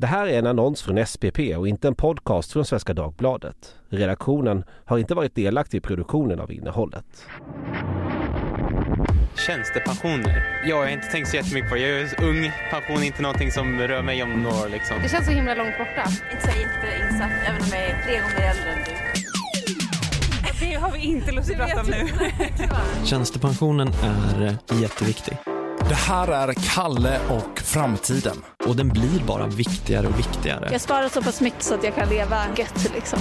Det här är en annons från SPP och inte en podcast från Svenska Dagbladet. Redaktionen har inte varit delaktig i produktionen av innehållet. Tjänstepensioner? Jag har inte tänkt så jättemycket på det. Jag är ung. Pension är inte någonting som rör mig om några år. Liksom. Det känns så himla långt borta. Inte så jätteinsatt, även om jag är tre gånger äldre än du. Det har vi inte lust att prata om nu. Tjänstepensionen är jätteviktig. Det här är Kalle och framtiden. Och den blir bara viktigare och viktigare. Jag sparar så pass mycket så att jag kan leva gött liksom.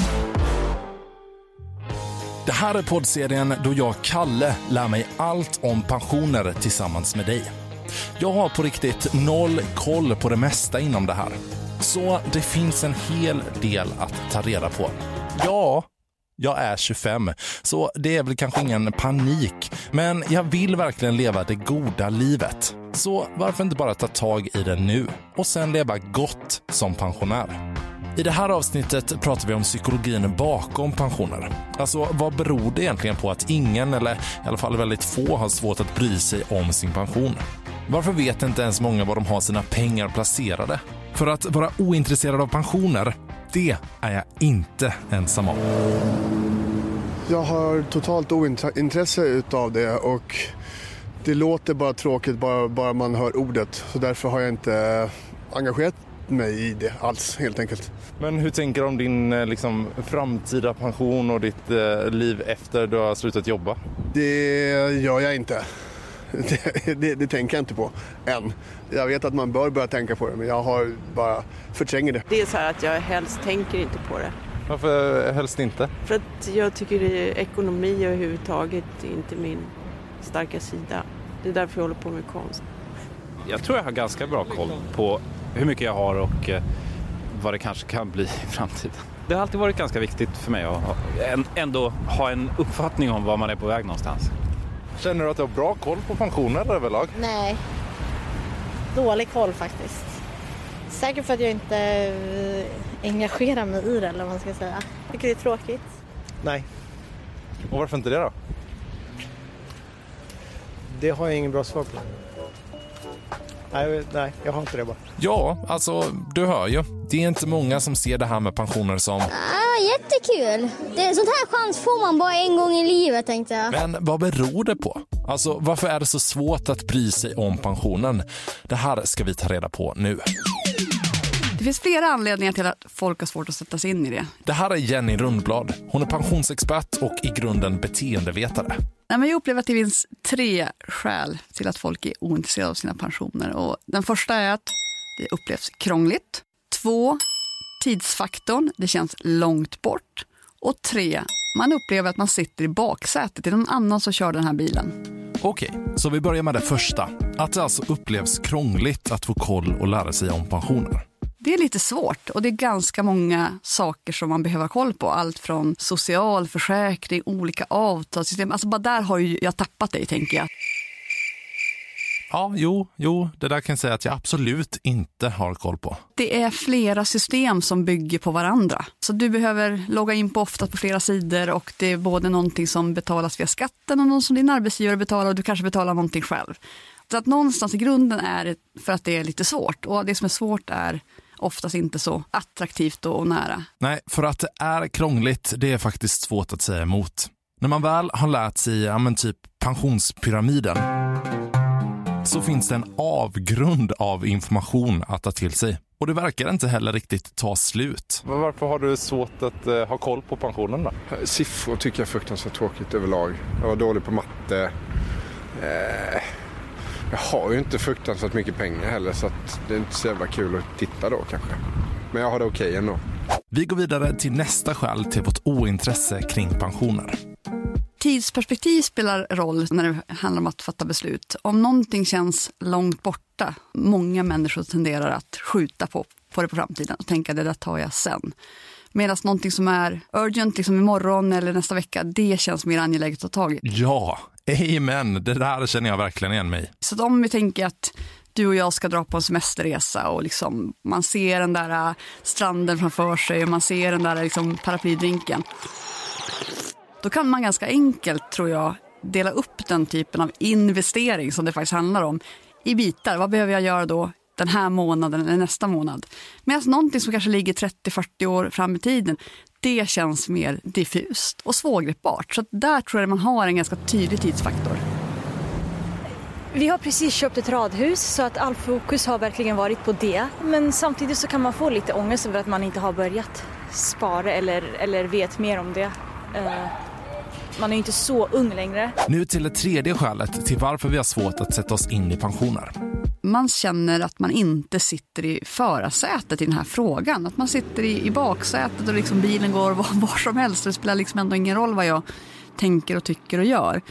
Det här är poddserien då jag, Kalle, lär mig allt om pensioner tillsammans med dig. Jag har på riktigt noll koll på det mesta inom det här. Så det finns en hel del att ta reda på. Ja, jag är 25, så det är väl kanske ingen panik. Men jag vill verkligen leva det goda livet. Så varför inte bara ta tag i det nu och sen leva gott som pensionär? I det här avsnittet pratar vi om psykologin bakom pensioner. Alltså, vad beror det egentligen på att ingen, eller i alla fall väldigt få, har svårt att bry sig om sin pension? Varför vet inte ens många var de har sina pengar placerade? För att vara ointresserad av pensioner, det är jag inte ensam om. Jag har totalt ointresse utav det och det låter bara tråkigt bara, bara man hör ordet. Så därför har jag inte engagerat mig i det alls helt enkelt. Men hur tänker du om din eh, liksom, framtida pension och ditt eh, liv efter du har slutat jobba? Det gör jag inte. Det, det, det, tänker jag inte på än. Jag vet att man bör börja tänka på det men jag har bara förtränger det. Det är så här att jag helst tänker inte på det. Varför helst inte? För att jag tycker det är ekonomi överhuvudtaget inte min starka sida. Det är därför jag håller på med konst. Jag tror jag har ganska bra koll på hur mycket jag har och eh, vad det kanske kan bli i framtiden. Det har alltid varit ganska viktigt för mig att ändå ha en uppfattning om var man är på väg någonstans. Känner du att du har bra koll på pensioner överlag? Nej, dålig koll faktiskt. Säkert för att jag inte eh, engagerar mig i det eller vad man ska säga. Tycker det är tråkigt. Nej. Och varför inte det då? Det har jag ingen bra svar på. Nej, nej, jag har inte det bara. Ja, alltså du hör ju. Det är inte många som ser det här med pensioner som... Ah, jättekul! Det, sånt här chans får man bara en gång i livet tänkte jag. Men vad beror det på? Alltså varför är det så svårt att bry sig om pensionen? Det här ska vi ta reda på nu. Det finns flera anledningar till att folk har svårt att sätta sig in i det. Det här är Jenny Rundblad. Hon är pensionsexpert och i grunden beteendevetare. Nej, men jag upplever att det finns tre skäl till att folk är ointresserade av sina pensioner. Och den första är att det upplevs krångligt. Två, tidsfaktorn. Det känns långt bort. Och tre, man upplever att man sitter i baksätet. Det är någon annan som kör den här bilen. Okej, så vi börjar med det första. Att det alltså upplevs krångligt att få koll och lära sig om pensioner. Det är lite svårt och det är ganska många saker som man behöver ha koll på. Allt från socialförsäkring, olika avtalssystem. Alltså bara där har ju jag tappat dig tänker jag. Ja, jo, jo, det där kan jag säga att jag absolut inte har koll på. Det är flera system som bygger på varandra. Så du behöver logga in på ofta på flera sidor och det är både någonting som betalas via skatten och något som din arbetsgivare betalar och du kanske betalar någonting själv. Så att någonstans i grunden är det för att det är lite svårt och det som är svårt är oftast inte så attraktivt och nära. Nej, för att det är krångligt, det är faktiskt svårt att säga emot. När man väl har lärt sig, ja men typ pensionspyramiden, så finns det en avgrund av information att ta till sig. Och det verkar inte heller riktigt ta slut. Men varför har du svårt att uh, ha koll på pensionen då? Siffror tycker jag är fruktansvärt tråkigt överlag. Jag var dålig på matte. Eh, jag har ju inte fruktansvärt mycket pengar heller så det är inte så jävla kul att titta då kanske. Men jag har det okej okay ändå. Vi går vidare till nästa skäl till vårt ointresse kring pensioner. Tidsperspektiv spelar roll när det handlar om att fatta beslut. Om någonting känns långt borta, många människor tenderar att skjuta på, på det på framtiden och tänka det där tar jag sen. Medan någonting som är urgent, liksom imorgon eller nästa vecka, det känns mer angeläget att ta tag i. Ja, amen. Det där känner jag verkligen igen mig Så om vi tänker att du och jag ska dra på en semesterresa och liksom, man ser den där äh, stranden framför sig och man ser den där liksom, paraplydrinken. Då kan man ganska enkelt, tror jag, dela upp den typen av investering som det faktiskt handlar om i bitar. Vad behöver jag göra då den här månaden eller nästa månad. Medan någonting som kanske ligger 30-40 år fram i tiden, det känns mer diffust och svårgreppbart. Så där tror jag man har en ganska tydlig tidsfaktor. Vi har precis köpt ett radhus så att all fokus har verkligen varit på det. Men samtidigt så kan man få lite ångest över att man inte har börjat spara eller, eller vet mer om det. Eh, man är ju inte så ung längre. Nu till det tredje skälet till varför vi har svårt att sätta oss in i pensioner. Man känner att man inte sitter i förarsätet i den här frågan. Att man sitter i, i baksätet och liksom bilen går var, var som helst. Det spelar liksom ändå ingen roll vad jag tänker och tycker och gör.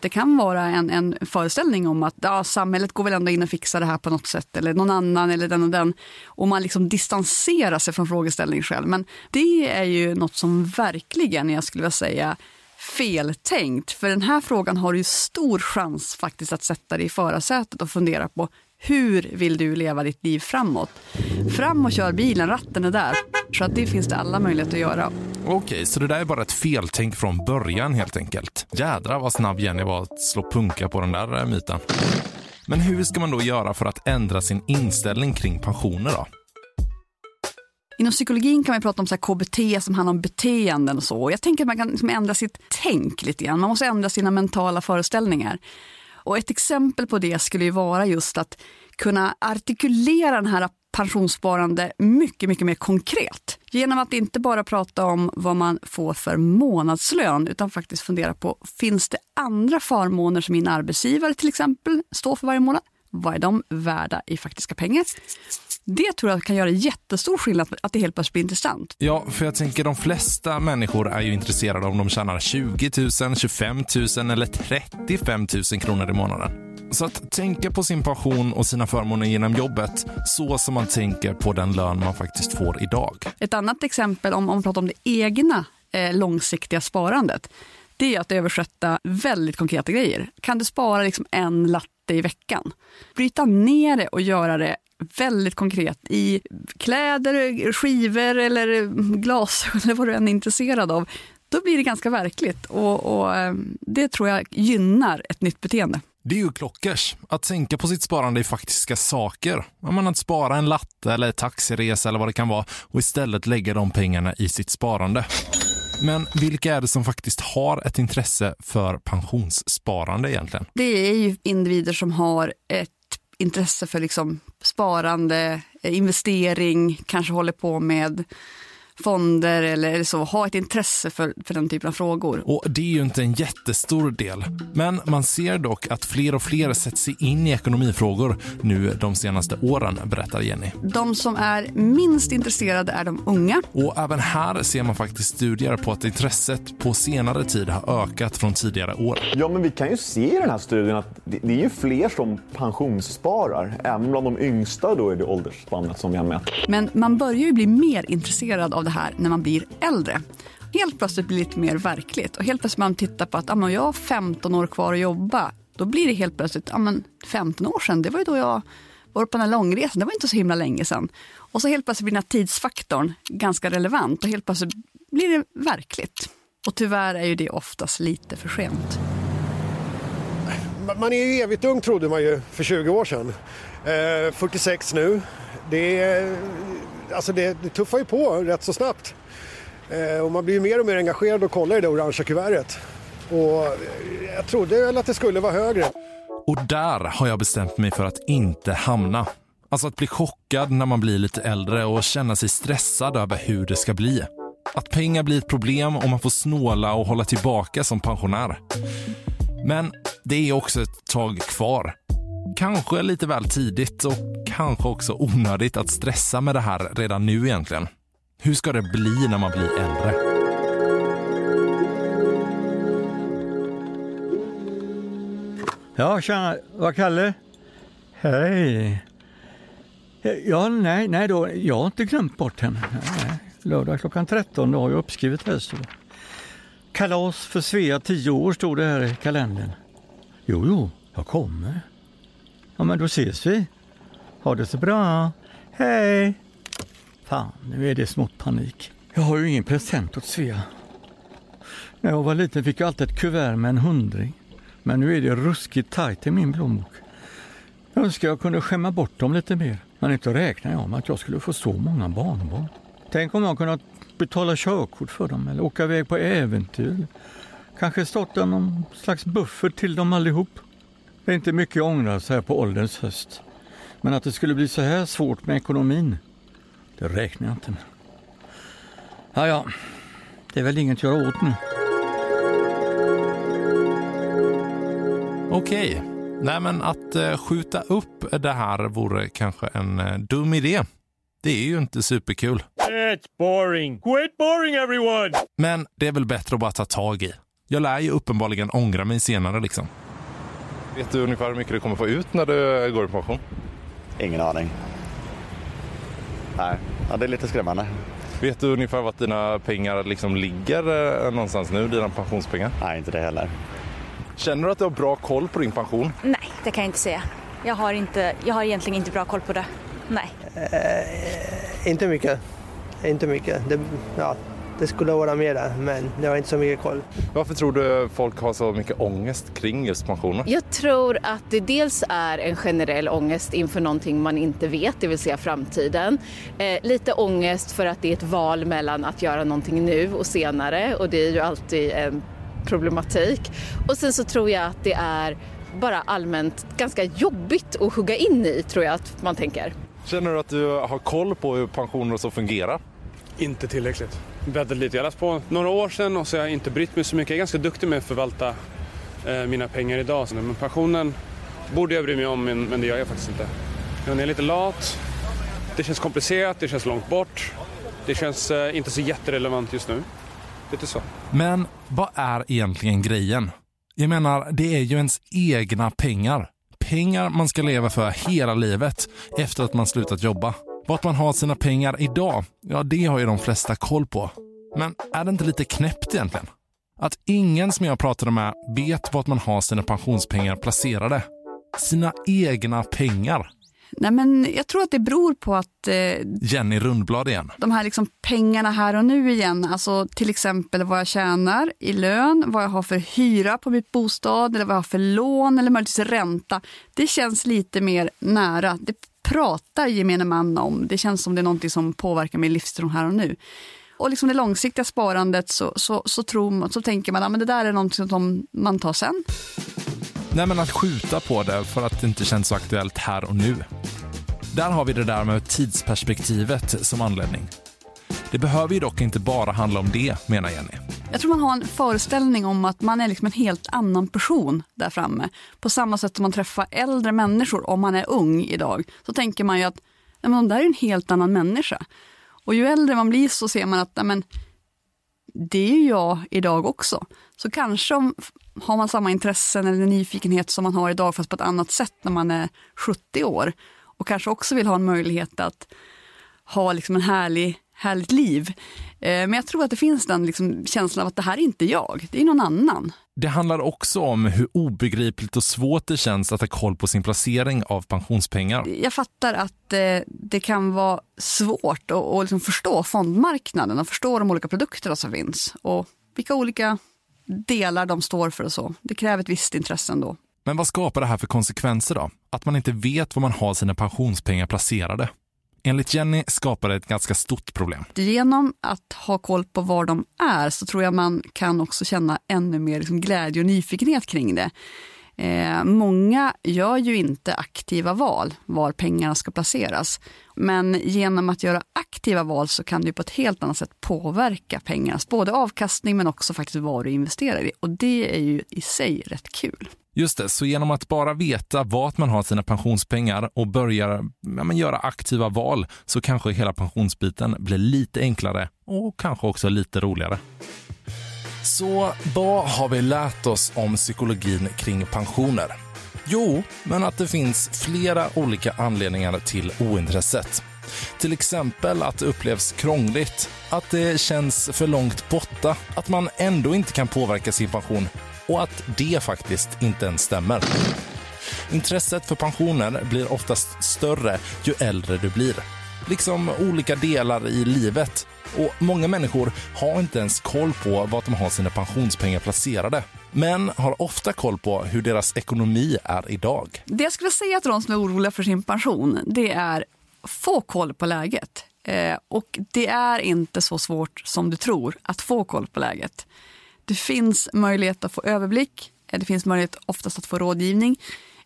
Det kan vara en, en föreställning om att ja, samhället går väl ändå in och fixar det här på något sätt eller någon annan eller den och den. Och man liksom distanserar sig från frågeställningen själv. Men det är ju något som verkligen, jag skulle vilja säga, feltänkt. För den här frågan har ju stor chans faktiskt att sätta dig i förarsätet och fundera på hur vill du leva ditt liv framåt? Fram och kör bilen, ratten är där. Så att det finns det alla möjligheter att göra. Okej, så det där är bara ett feltänk från början helt enkelt. Jädra vad snabb Jenny var att slå punka på den där eh, myten. Men hur ska man då göra för att ändra sin inställning kring pensioner då? Inom psykologin kan man prata om så KBT som handlar om beteenden och så. Jag tänker att man kan liksom ändra sitt tänk lite grann. Man måste ändra sina mentala föreställningar. Och ett exempel på det skulle ju vara just att kunna artikulera den här pensionssparande mycket, mycket mer konkret. Genom att inte bara prata om vad man får för månadslön utan faktiskt fundera på, finns det andra förmåner som min arbetsgivare till exempel står för varje månad? Vad är de värda i faktiska pengar? Det tror jag kan göra jättestor skillnad, att det helt plötsligt blir intressant. Ja, för jag tänker de flesta människor är ju intresserade om de tjänar 20 000, 25 000 eller 35 000 kronor i månaden. Så att tänka på sin pension och sina förmåner genom jobbet så som man tänker på den lön man faktiskt får idag. Ett annat exempel om, om man pratar om det egna eh, långsiktiga sparandet det är att översätta väldigt konkreta grejer. Kan du spara liksom en latte i veckan? Bryta ner det och göra det väldigt konkret i kläder, skivor eller glasögon eller vad du än är intresserad av. Då blir det ganska verkligt och, och eh, det tror jag gynnar ett nytt beteende. Det är ju klockers. Att tänka på sitt sparande i faktiska saker. Man att spara en latte eller taxiresa eller vad det kan vara och istället lägga de pengarna i sitt sparande. Men vilka är det som faktiskt har ett intresse för pensionssparande egentligen? Det är ju individer som har ett intresse för liksom sparande, eh, investering, kanske håller på med fonder eller så, ha ett intresse för, för den typen av frågor. Och det är ju inte en jättestor del. Men man ser dock att fler och fler sätter sig in i ekonomifrågor nu de senaste åren, berättar Jenny. De som är minst intresserade är de unga. Och även här ser man faktiskt studier på att intresset på senare tid har ökat från tidigare år. Ja, men vi kan ju se i den här studien att det är ju fler som pensionssparar. Även bland de yngsta då är det åldersspannet som vi har mätt. Men man börjar ju bli mer intresserad av det här när man blir äldre. Helt plötsligt blir det lite mer verkligt och helt plötsligt man tittar på att ja, jag har 15 år kvar att jobba. Då blir det helt plötsligt, ah, men 15 år sedan, det var ju då jag var på den här långresan, det var inte så himla länge sedan. Och så helt plötsligt blir den här tidsfaktorn ganska relevant och helt plötsligt blir det verkligt. Och tyvärr är ju det oftast lite för sent. Man är ju evigt ung trodde man ju för 20 år sedan. Eh, 46 nu. Det är alltså det, det tuffar ju på rätt så snabbt. Eh, och man blir ju mer och mer engagerad och kollar i det orangea kuvertet. Och eh, jag trodde väl att det skulle vara högre. Och där har jag bestämt mig för att inte hamna. Alltså att bli chockad när man blir lite äldre och känna sig stressad över hur det ska bli. Att pengar blir ett problem och man får snåla och hålla tillbaka som pensionär. Men det är också ett tag kvar. Kanske lite väl tidigt och kanske också onödigt att stressa med det här redan nu egentligen. Hur ska det bli när man blir äldre? Ja, tjena. Vad Kalle? Hej. Ja, nej, nej då. Jag har inte glömt bort henne. Nej. Lördag klockan 13 har jag uppskrivet här. Så. Kalas för Svea 10 år stod det här i kalendern. Jo, jo, jag kommer. Ja, men då ses vi. Ha det så bra. Hej! Fan, nu är det smått panik. Jag har ju ingen present åt Svea. När jag var liten fick jag alltid ett kuvert med en hundring. Men nu är det ruskigt tajt i min plånbok. Jag önskar jag kunde skämma bort dem lite mer. Men inte räknar jag med att jag skulle få så många barnbarn. Tänk om jag kunnat betala körkort för dem eller åka iväg på äventyr. Kanske starta någon slags buffert till dem allihop. Det är inte mycket jag ångrar så här på ålderns höst. Men att det skulle bli så här svårt med ekonomin, det räknar jag inte med. Ja, ja, det är väl inget att göra åt nu. Okej. Nej, men att eh, skjuta upp det här vore kanske en eh, dum idé. Det är ju inte superkul. It's boring. Quit boring everyone! Men det är väl bättre att bara ta tag i. Jag lär ju uppenbarligen ångra mig senare liksom. Vet du ungefär hur mycket du kommer få ut när du går i pension? Ingen aning. Nej, ja, det är lite skrämmande. Vet du ungefär vart dina pengar liksom ligger eh, någonstans nu, dina pensionspengar? Nej, inte det heller. Känner du att du har bra koll på din pension? Nej, det kan jag inte säga. Jag har, inte, jag har egentligen inte bra koll på det. Nej. Eh, inte mycket. Inte mycket. Det, ja, det skulle vara mer där, men jag har inte så mycket koll. Varför tror du folk har så mycket ångest kring just pensionen? Jag tror att det dels är en generell ångest inför någonting man inte vet, det vill säga framtiden. Eh, lite ångest för att det är ett val mellan att göra någonting nu och senare och det är ju alltid en problematik. Och sen så tror jag att det är bara allmänt ganska jobbigt att hugga in i, tror jag att man tänker. Känner du att du har koll på hur pensioner och så fungerar? Inte tillräckligt bäddat lite. Jag läste på några år sedan och så har jag inte brytt mig så mycket. Jag är ganska duktig med att förvalta eh, mina pengar idag. Men pensionen borde jag bry mig om, men, det gör jag faktiskt inte. Jag är lite lat. Det känns komplicerat, det känns långt bort. Det känns eh, inte så jätterelevant just nu. Lite så. Men vad är egentligen grejen? Jag menar, det är ju ens egna pengar. Pengar man ska leva för hela livet efter att man slutat jobba. Vart man har sina pengar idag, ja det har ju de flesta koll på. Men är det inte lite knäppt egentligen? Att ingen som jag pratade med vet vart man har sina pensionspengar placerade. Sina egna pengar. Nej, men jag tror att det beror på att eh, Jenny Rundblad igen. de här liksom pengarna här och nu igen, alltså till exempel vad jag tjänar i lön, vad jag har för hyra på mitt bostad eller vad jag har för lån eller möjligtvis ränta. Det känns lite mer nära. Det pratar gemene man om. Det känns som det är någonting som påverkar min livsstil här och nu. Och liksom det långsiktiga sparandet så, så, så, tror man, så tänker man att det där är någonting som man tar sen. Nej, men att skjuta på det för att det inte känns så aktuellt här och nu. Där har vi det där med tidsperspektivet som anledning. Det behöver ju dock inte bara handla om det, menar Jenny. Jag tror man har en föreställning om att man är liksom en helt annan person där framme. På samma sätt som man träffar äldre människor om man är ung idag. Så tänker man ju att nej, men de där är en helt annan människa. Och ju äldre man blir så ser man att nej, men, det är ju jag idag också. Så kanske om, har man samma intressen eller nyfikenhet som man har idag fast på ett annat sätt när man är 70 år. Och kanske också vill ha en möjlighet att ha liksom en härlig, härligt liv. Eh, Men jag tror att det finns den liksom känslan av att det här är inte jag, det är någon annan. Det handlar också om hur obegripligt och svårt det känns att ha koll på sin placering av pensionspengar. Jag fattar att eh, det kan vara svårt att, att liksom förstå fondmarknaden och förstå de olika produkterna som finns och vilka olika delar de står för och så. Det kräver ett visst intresse ändå. Men vad skapar det här för konsekvenser då? Att man inte vet var man har sina pensionspengar placerade. Enligt Jenny skapar det ett ganska stort problem. Genom att ha koll på var de är så tror jag man kan också känna ännu mer liksom glädje och nyfikenhet kring det. Eh, många gör ju inte aktiva val var pengarna ska placeras. Men genom att göra aktiva val så kan du på ett helt annat sätt påverka pengarnas både avkastning men också faktiskt vad du investerar i. Och det är ju i sig rätt kul. Just det, så genom att bara veta vart man har sina pensionspengar och börja ja, men göra aktiva val så kanske hela pensionsbiten blir lite enklare och kanske också lite roligare. Så vad har vi lärt oss om psykologin kring pensioner? Jo, men att det finns flera olika anledningar till ointresset. Till exempel att det upplevs krångligt, att det känns för långt borta, att man ändå inte kan påverka sin pension och att det faktiskt inte ens stämmer. Intresset för pensioner blir oftast större ju äldre du blir. Liksom olika delar i livet. Och Många människor har inte ens koll på var de har sina pensionspengar placerade men har ofta koll på hur deras ekonomi är idag. Det jag skulle säga till de som är oroliga för sin pension, det är få koll på läget. Eh, och det är inte så svårt som du tror att få koll på läget. Det finns möjlighet att få överblick, eh, det finns möjlighet oftast att få rådgivning.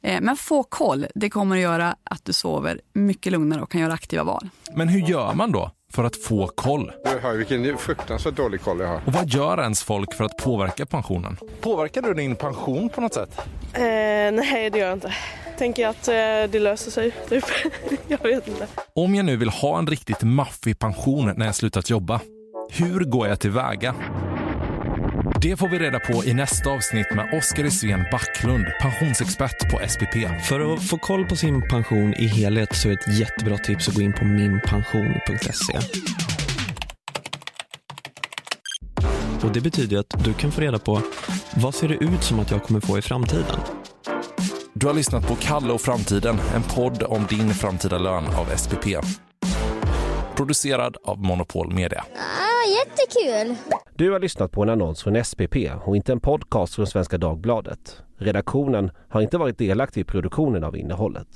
Eh, men få koll, det kommer att göra att du sover mycket lugnare och kan göra aktiva val. Men hur gör man då för att få koll? Du hör vilken fruktansvärt dålig koll jag har. Och vad gör ens folk för att påverka pensionen? Påverkar du din pension på något sätt? Eh, nej, det gör jag inte. Tänker att eh, det löser sig, typ. jag vet inte. Om jag nu vill ha en riktigt maffig pension när jag slutat jobba, hur går jag tillväga? Det får vi reda på i nästa avsnitt med Oskar Sven Backlund, pensionsexpert på SPP. För att få koll på sin pension i helhet så är ett jättebra tips att gå in på minpension.se. Och Det betyder att du kan få reda på vad ser det ut som att jag kommer få i framtiden. Du har lyssnat på Kalle och framtiden, en podd om din framtida lön av SPP. Producerad av Monopol Media var jättekul! Du har lyssnat på en annons från SPP och inte en podcast från Svenska Dagbladet. Redaktionen har inte varit delaktig i produktionen av innehållet.